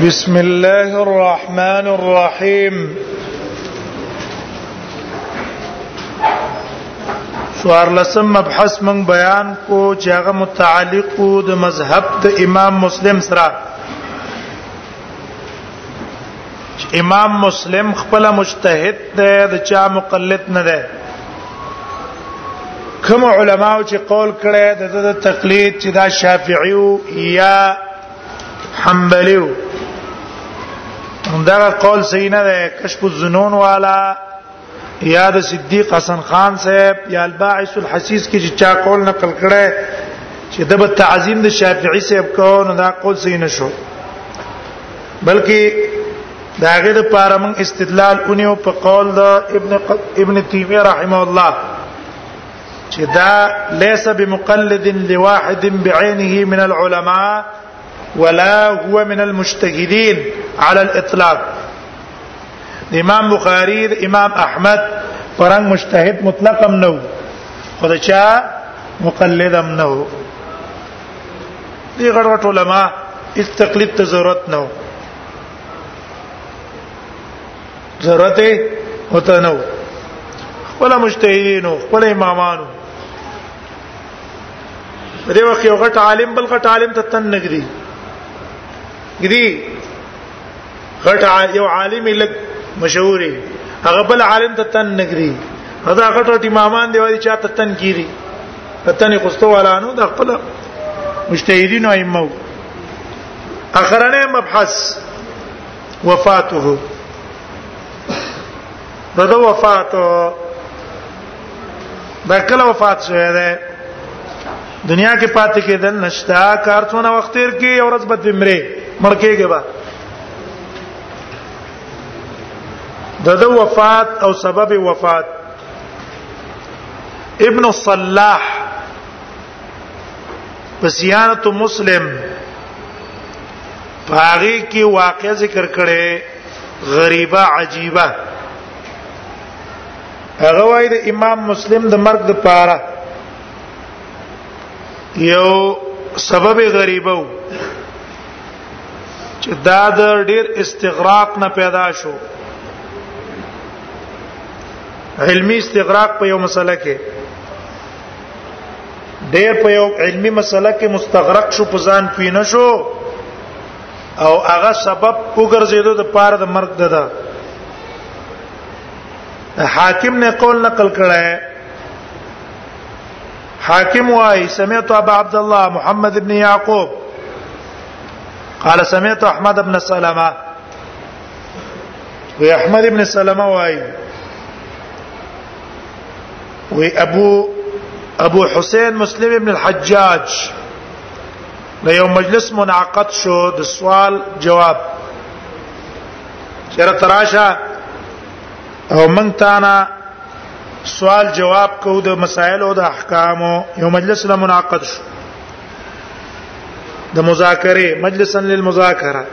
بسم الله الرحمن الرحيم سوار لسم مبحث من بیان کو چې هغه متعلق د مذهب د امام مسلم سره چې امام مسلم خپل مجتهد دی د چا مقلد نه دی کوم علما چې قول کړي د د تقلید چې دا شافعي یا حنبلي دا قول صحیح نه ده کشف الظنون والا یا د صدیق حسن خان صاحب یا الباعث الحسیس کې چې چا قول نقل کړي چې د تعظیم د شافعي صاحب کو نو دا قول صحیح نشو بلکې دا غیر لپاره موږ استدلال اونیو په قول د ابن ابن تیمیه رحمه الله چې دا ليس بمقلد لواحد بعينه من العلماء ولا هو من المجتهدين على الاطلاق امام بخاری امام احمد پرنګ مجتهد مطلق هم نو خو دا چا مقلد هم نو دی غړ غټ علما اس تقلید ته ضرورت نو ضرورت هوته نو خپل مجتهدینو خپل امامانو دې وخت یو غټ عالم بل غټ عالم ته تن نګري ګری غټ یو عالم لګ مشهوري هغه بل عالم ته تن نګري دا غټ غټ امامان دی وایي چې ته تن کیری تن قسطو ولانو د خپل مجتهدین او ائمه اخرنه مبحث وفاته د دو وفات دا کله وفات شوی دی دنیا کې پاتې کېدل نشتا کار څونه وخت تیر کې او ورځ بد بمره مړ کېږي با د دو وفات او سبب وفات ابن الصلاح بسیانت مسلم پاغي کې واقع ذکر کړي غریبه عجیبه هغه وای د امام مسلم د مرګ د پاره یو سبب غریبه و چې دا د ډیر استغراق نه پیدا شو علمی استغراق په یو مسله کې ډیر په یو علمی مسله کې مستغرق شو په ځان پینې شو او هغه سبب وګرځیدو د پاره د مرګ ده دا. حاکم نه قول نقل کړه حاکم وايي سمعت ابا عبد الله محمد ابن يعقوب قال سمعت احمد ابن سلمہ وی احمد ابن سلمہ وايي وی ابو ابو حسين مسلم ابن الحجاج نو یو مجلس منعقد شو د سوال جواب چیرې تراشه او مونږ تانا سوال جواب کو د مسائل او د احکامو یو مجلس له منعقد شو د مذاکره مجلسا للمذاکره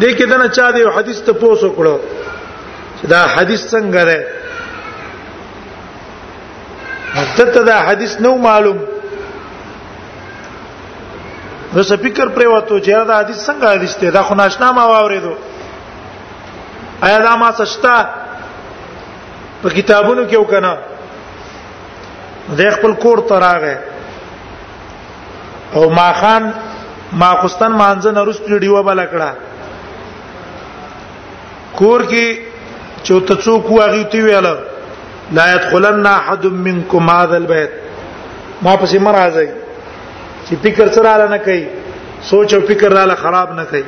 دې کې دنه چا دی حدیث ته پوسو کړو دا حدیث څنګه ده مستته دا حدیث نو معلوم نو څه فکر پرې وته چې دا حدیث څنګه حدیث دی دا خو ناشنا ما واورېدو آیا دا ما سشتا په کتابونو کې وکنه د خپل کور ته راغې او ما خان ما خوستان مانځنه رسټډیو بل کړه کور کې چې ته څوک واغی تی ویل لا يدخلن احد منكم هذا البيت ما پسې مرাজি چې فکر سره اله نه کوي سوچ او فکر رااله خراب نه کوي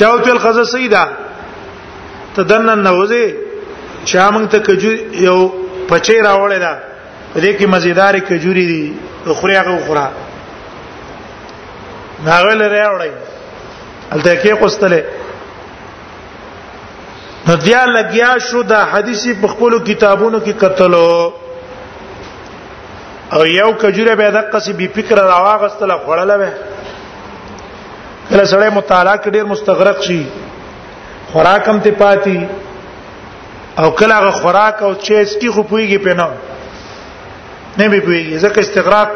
چاو تل خزه سیدا تدنن نوځي چا موږ ته کجو یو پچې راوړل دا دې کې مزیدار کجوري دي خوري هغه خورا ناغل راوړی الته کې قستله نو بیا لګیا شو دا حدیث په خپل کتابونو کې کتلو او یو کجوره به د قصې بي فکر راواغستله خړله به کله سړی مطالعه کې ډیر مستغرق شي خوراک هم ته پاتې او کله هغه خوراک او چیز کی خو پويږي پنه نه به پويږي ځکه استغراق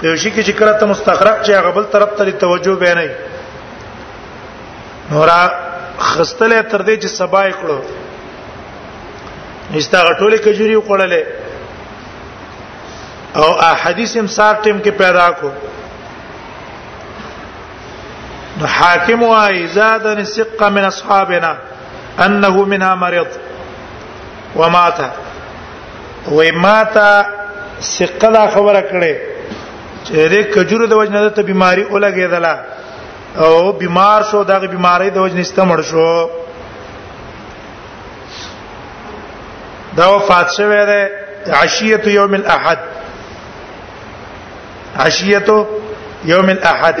د یو شي کې چې کله ته مستغرق چې هغه بل طرف ته توجه به نه نورا خستله تر دې چې سبا یې کړو نشته غټولې کجوري وکړلې او احادیث هم سار ټیم کې پیدا کو نو حاکم واي زاد نسق من اصحابنا انه منها مريض ومات وې ماته ثقه دا خبره کړې چې دې کجورو د وجنه ته بيماري ولګېدله او بیمار شو دغه بیماری د وجنه استمر شو دا وفات شوه ده عشیه یوم الاحد عشیه یوم الاحد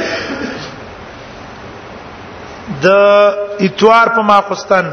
د اتوار په ماخستان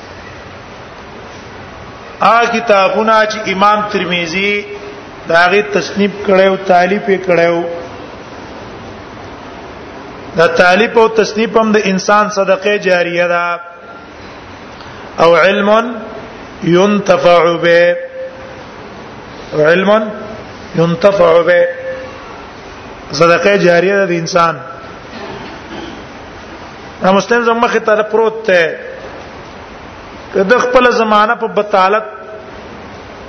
آ کتابونه چې امام ترمذی داغه تصنیف کړو تالیف کړو دا تالیف او تصنیف هم د انسان صدقه جاریه ده او علم ينتفع به علم ينتفع به صدقه جاریه ده د انسان دا مسلم زمخه ته پروت ته د خپل زمانہ په بتالت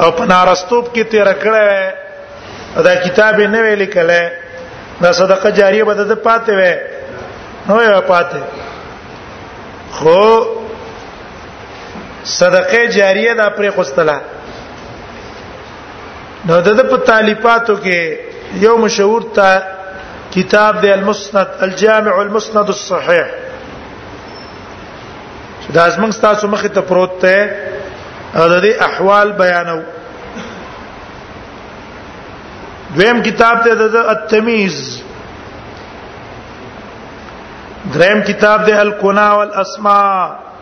او په نارستوب کې تیر کړه دا کتاب نه ویل کله دا صدقه جاریه به د پاتې وې نو یې پاتې خو صدقه جاریه دا پرې خوستله نو د په طالباتو کې یو مشهور تا کتاب دی المسند الجامع المسند الصحيح دا زمنګ تاسو مخ ته پروت ته او د دې احوال بیانو دویم کتاب ته د التمیز دریم کتاب دی الکنا والاسماء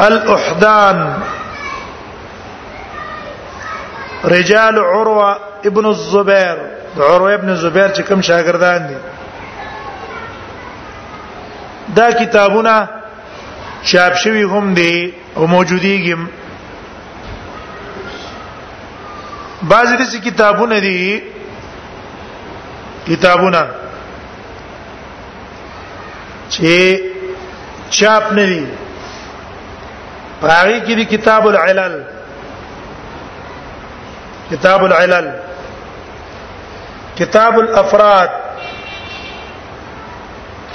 الاحدان رجال عروه ابن الزبير عروه ابن الزبير چې کوم شاګردان دي دا کتابونه چاپ شوی هم دي او موجوديږي بعضی دسی کتابونه دي کتابونه چې چاپ نه دي پاره کې کتاب العلل کتاب العلل کتاب الافراد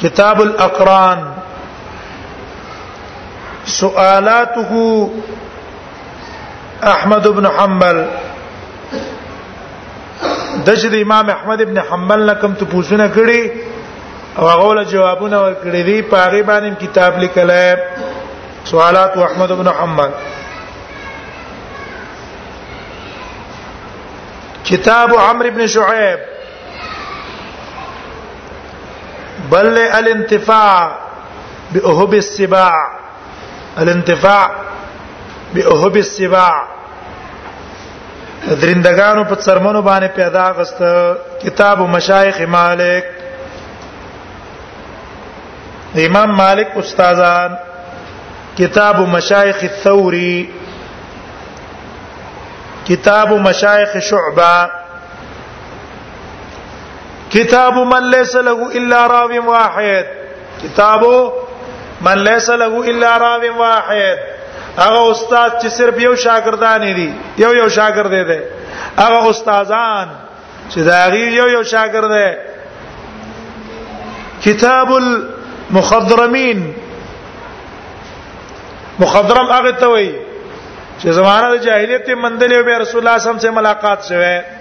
کتاب الاقران سؤالاته احمد بن حنبل د چې د امام احمد ابن حنبل نه کوم ته پوښتنه کړي او هغه ول جوابونه ورکړي دي په هغه باندې کتاب لیکل سوالات احمد ابن حنبل کتاب عمرو ابن شعيب بل الانتفاع بأهب السباع الانتفاع بأهب السباع درندگانو په څرمنو باندې پیدا غست کتاب مشایخ مالک امام مالک استادان کتاب مشایخ الثوری کتاب مشایخ شعبہ کتاب من ليس له الا راو واحد کتاب من ليس له الا راو واحد هغه استاد چې صرف یو شاګردان دي یو یو شاګرد دی هغه استادان چې دا غي یو یو شاګرد دی کتاب المخضرمین مخضرم هغه ته وایي چې زمانه د جاهلیت مندلې او رسول الله صلی الله علیه وسلم سره ملاقات شوه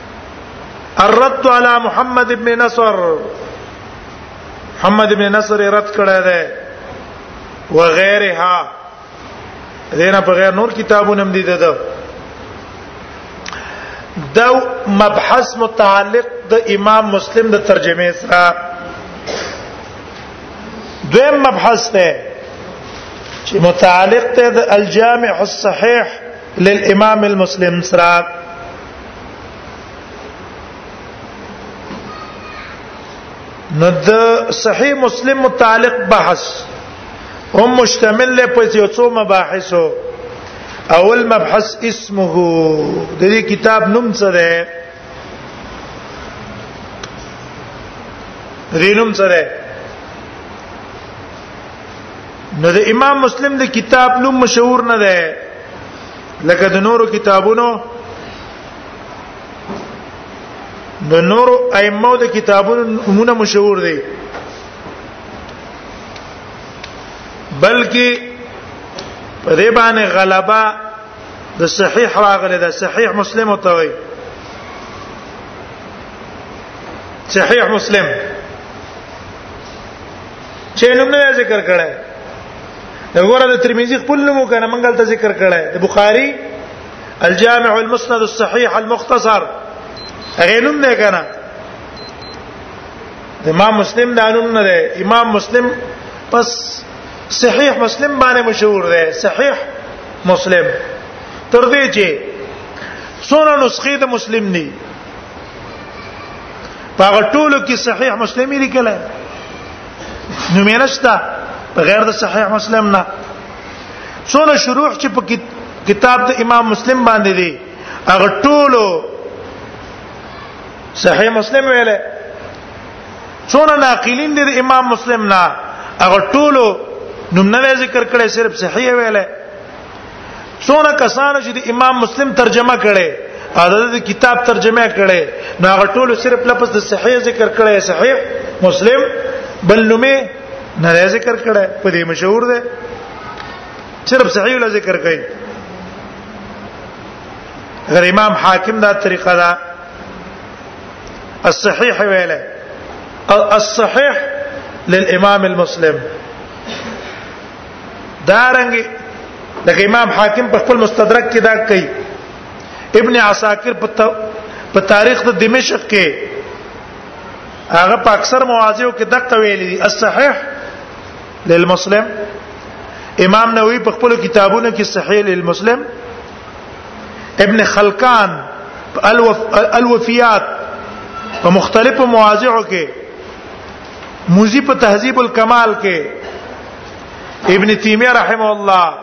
الرد على محمد ابن نصر محمد ابن نصر رد کړه ده وغيرها دینه په غیر نور کتابونه هم دي ده دا مبحث متعلق د امام مسلم د ترجمه سره دویم مبحث ده چې متعلق ته د الجامع الصحيح للامام المسلم سرا نو د صحیح مسلم متعلق بحث هم مشتمل له په یو څو مباحثو اول مبحث اسمه د دې کتاب نوم څه دی دینم سره نو د امام مسلم د کتاب نوم مشهور نه ده لکه د نورو کتابونو د نورو ائمه د کتابونو نمونه مشهور دي بلکې په دې باندې غلبه د صحیح راغله د صحیح مسلم ته وي صحیح مسلم چې نوم نه ذکر کړي دا ګوره د ترمذی خپل نوم کنه مونږ ته ذکر کړي د بخاری الجامع المسند الصحيح المختصر هغه نوم نه کنه امام مسلم دا نوم نه دی امام مسلم پس صحیح مسلم باندې مشهور دی صحیح مسلم تر دې چې سونه نسخې د مسلم دي هغه ټولو کې صحیح مسلم لیکل نو مینشتا غیر د صحیح مسلم نه څونه شروع چې په کتاب د امام مسلم باندې دي هغه ټولو صحیح مسلم ویل څونه ناقلین دي د امام مسلم نه هغه ټولو نوم نه ذکر کړي صرف صحیح ویل څونه کسانو چې د امام مسلم ترجمه کړي او د کتاب ترجمه کړي نو هغه ټول صرف لفظ د صحیح ذکر کړي صحیح مسلم بل نومه نه ذکر کړي په دې مشهور ده صرف صحیح له ذکر کړي غیر امام حاکم دا طریقه ده الصحيح ویله الصحيح للامام المسلم دارنګ د امام حاکم په خپل مستدرک کې دا کوي ابن عساکر په تاریخ د دمشق کې هغه په اکثر مواضعو کې دقه ویلي دي الصحيح للمسلم امام نووي په خپل کتابونو کې صحيح للمسلم ابن خلقان الوفيات په مختلفو مواضعو کې موزي په تهذیب الکمال کې ابن تیمیه رحم الله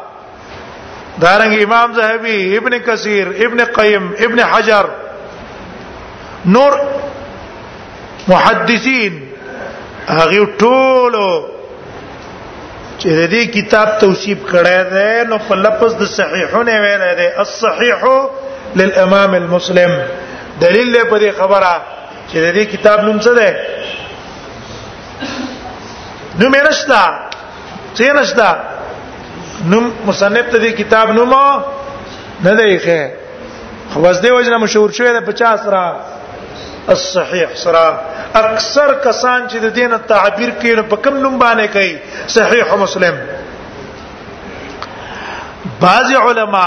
دارنګ امام زهبي ابن کثیر ابن قیم ابن حجر نور محدثین هغه ټول چې د دې کتاب توصیف کړی دی نو په لفظ د صحیحونه ویل دی الصحیح للامام المسلم دلیل په دې خبره چې د دې کتاب نوم څه دی نو مرشتا څه نشتا نو مصنف ته دی کتاب نوم نه دی ښه خو بس دی وجنه مشهور شوی د 50 سره الصحيح سره اکثر کسان چې د دین تعبیر کوي په کوم نوم باندې کوي صحیح مسلم بعض علما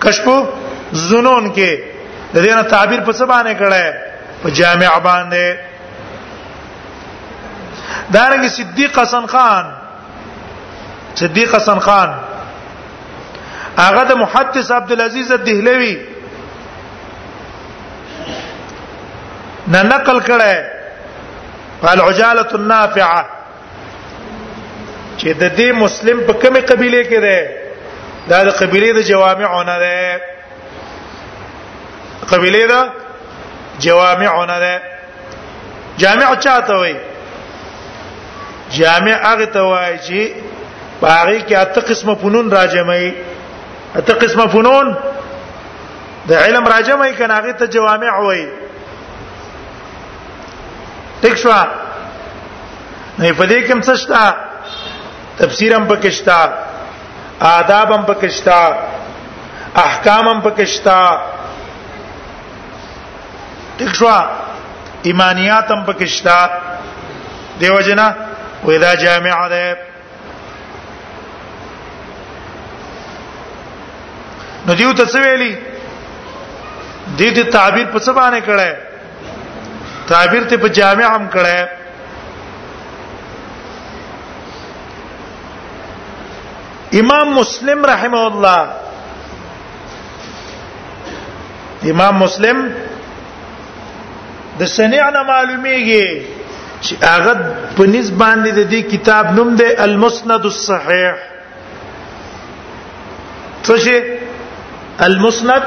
کشف زنون کې د دې نه تعبیر په څه باندې کړه په جامع باندې دارنګ صدیق حسن خان صدیق حسن خان هغه د محدث عبد العزيز الدهلوي نه نقل کړه قال عجاله النافعه چې د دې مسلم په کومه قبيله کې ده دا د قبيله د جوامعونه ده قبيله ده جوامعونه ده جامع چاته وي جامع هغه ته وایي چې باغی کې اته قسمه فنون راجمعي اته قسمه فنون د علم راجمعي کنه هغه ته جوامع وایي ټیک شو نه په دې کې هم څه شته تفسیر هم پکې شته آداب هم پکې شته احکام هم پکې شته ټیک شو ایمانیات هم پکې شته دیو جنا وې دا جامع ده نو دیو ته څه ویلی دې دې تعبیر په څه باندې کړه تعبیر ته په جامع هم کړه امام مسلم رحمه الله امام مسلم د سنعنا معلومیږي چې هغه په نسبت باندې د دې کتاب نوم دی المسند الصحیح څه شي المسند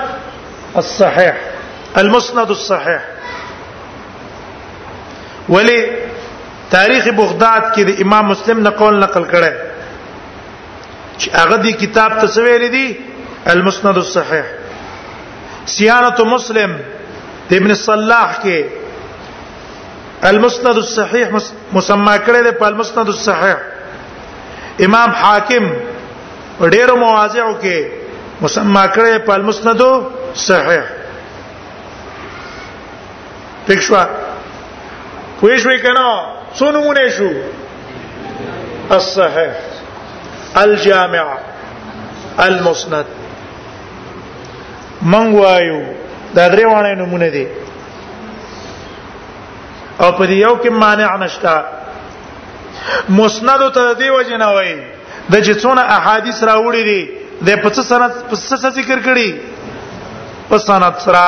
الصحيح المسند الصحيح ولی تاریخ بغداد کې د امام مسلم نه قول نقل کړي چې هغه دی کتاب ته څه ویل دي المسند الصحيح سیانه مسلم ابن صلاح کې المسند الصحيح مسمى کړي په المسند الصحيح امام حاکم ډېر مواضعو کې مسما کړي په المسند صحیح پښوا پښوی کنه څونه مونږ شو الصحيح الجامع المسند من وایو دا درې وانه نمونه دي او په دې یو کې مانع نشته مسند ته دی وجنه وای د چې څونه احادیث راوړي دي د پڅ سند پڅ ذکر کړي په سند سره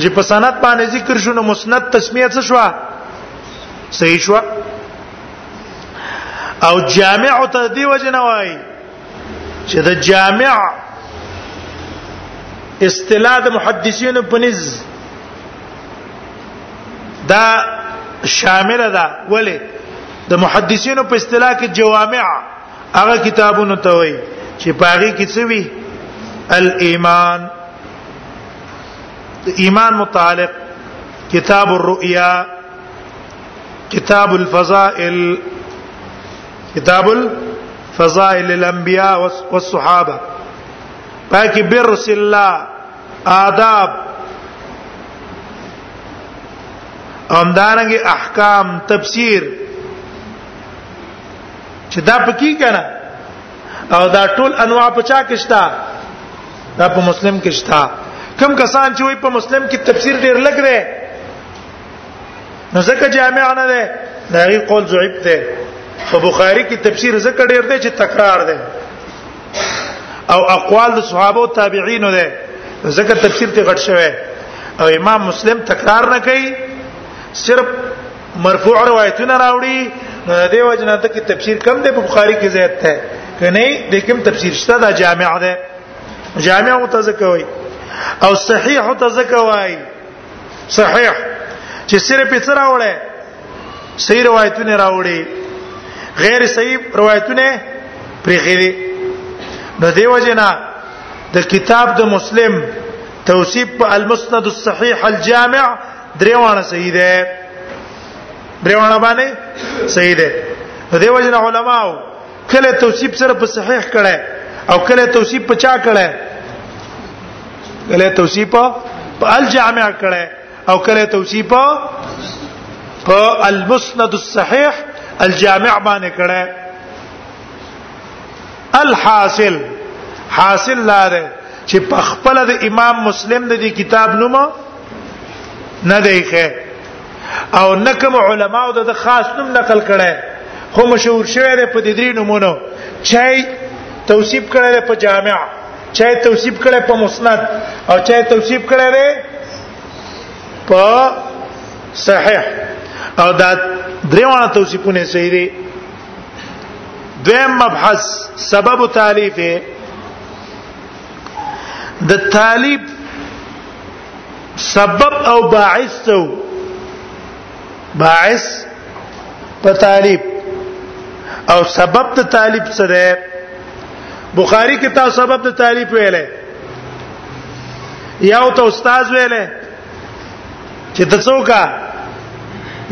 چې په سند باندې ذکر شونه مسند تسمیه څه شو صحیح شو او جامع ته دی وجنه وای چې د جامع اصطلاح د محدثینو په نس دا شامل ده ولی د محدثینو په اصطلاح کې جوامع هغه کتابونه ته وایي چې پاغي کې څه وی الايمان ایمان متعلق کتاب الرؤیا کتاب الفضائل کتاب ال فضائل الانبیاء والصحابه پاکي بر رسول الله آداب همدارنګه احکام تفسیر چې دا پکې کنه او دا ټول انواع په چا کې شته دا په مسلم کې شته کم کسان چې وي په مسلم کې تفسیر ډیر لګره نو ځکه جامع نه ده دا غي قول ضعیف ده په بخاری کې تفسیر ځکه ډیر دی چې تکرار دی او اقوال د صحابه او تابعین ده ځکه تفسیر ته غټ شوی او امام مسلم تکرار نه کوي صرف مرفوع روایتونه راوړي نو د دې وجنه ته کې تفسیر کم دی په بخاری کې زیات ده کني د کوم تفسیر شته دا جامع ده جامع متذکوي او صحیح تذکوي صحیح چې سره په سره وړه صحیح روایتونه راوړي غیر صحیح روایتونه پرې خېری نو دیو جنا د کتاب د مسلم توصیف په المسند الصحيح الجامع دریوانه صحیح ده دریوانه باندې صحیح ده دیو جنا علماو کله توصیف سره په صحیح کړه او کله توصیف په چا کړه کله توصیف په الجامع کړه او کله توصیف په المسند الصحيح الجامع باندې کړه الحاصل حاصل لاره چې په خپل د امام مسلم د کتاب نوم نه دی ښه او نکم علما او د خاص نوم نقل کړي خو مشهور شوی دی په دې درې نمونه چای توصیف کړی دی په جامع چای توصیف کړی په مسند او چای توصیف کړی دی په صحیح او دا دریوانه توصیفونه صحیح دي دویم مبحث سبب تالیف د تالیف سبب او باعث ته باعث په طالب او سبب د طالب سره بخاری کې تاسو سبب د طالب ویلې یا او ته استاد ویلې چې ته څوک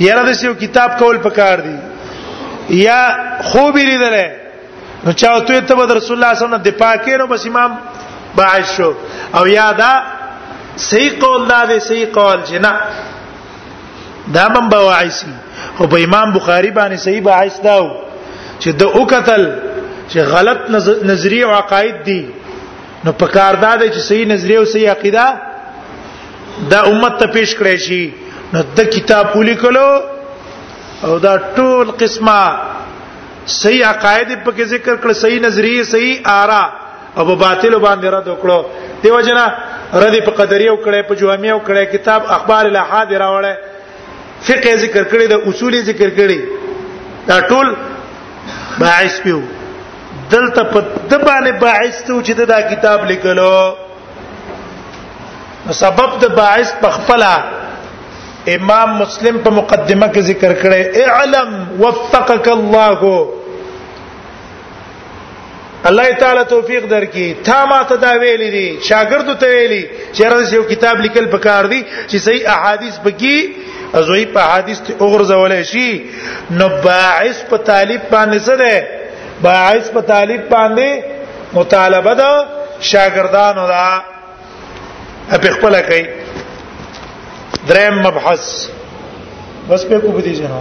یاره د یو کتاب کول پکار دی یا خوب لیدلې نو چا ته ته رسول الله صلی الله علیه وسلم د پاکه نو بس امام باعث شو او یادا صحیح قول دا دی صحیح قول چې نه دا من بواعث او په امام بخاری باندې صحیح باعث داو چې د او قتل چې غلط نظریه او عقاید دي نو په کار دا دی چې صحیح نظریه او صحیح عقیده دا امت ته پیش کړی شي نو د کتاب ولیکلو او دا ټول قسمه صحیح عقاید په کې ذکر کړ صحیح نظریه صحیح آرا او په باطل باندې رد وکړو دیو جنا رد په قدریه وکړي په جوامع وکړي کتاب اخبار الاحاد راوړل فقه ذکر کړي د اصول ذکر کړي دا ټول باعث پیو دلته په د باندې باعث ته چې دا کتاب لیکلو نو سبب د باعث په خپل امام مسلم په مقدمه کې ذکر کړي اعلم وفقك الله الله تعالی توفیق درکې تا ما ته دا ویلې دي شاګرد ته ویلي چې راځي یو کتاب لیکل پکار دي چې صحیح احادیث بګي ازوی په حدیث ته وګرځول شي نو باعث په طالب باندې څه ده باعث په طالب باندې مطالبه ده شاګردانو ده په خپل کوي دریم مبحث بس په کو بدی جنا